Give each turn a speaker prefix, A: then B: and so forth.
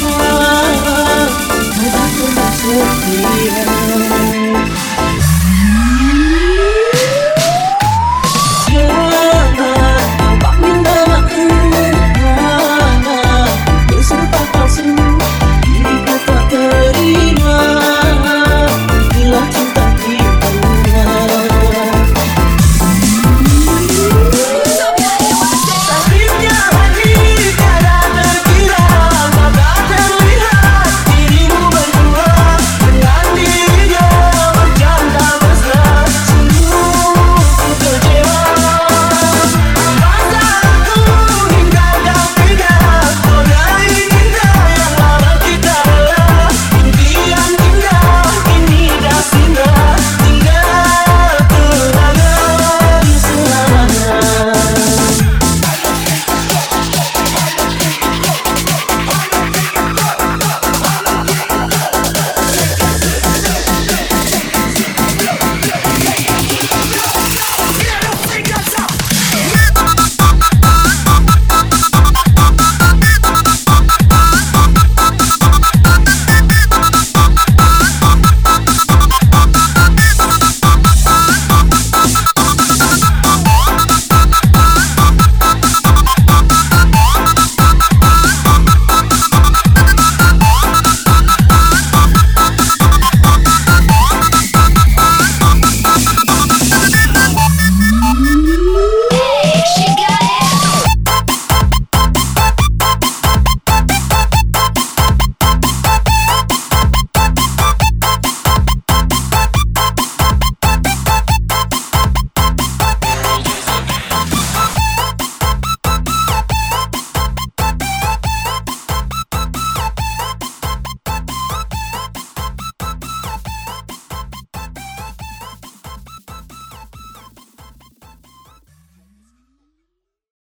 A: は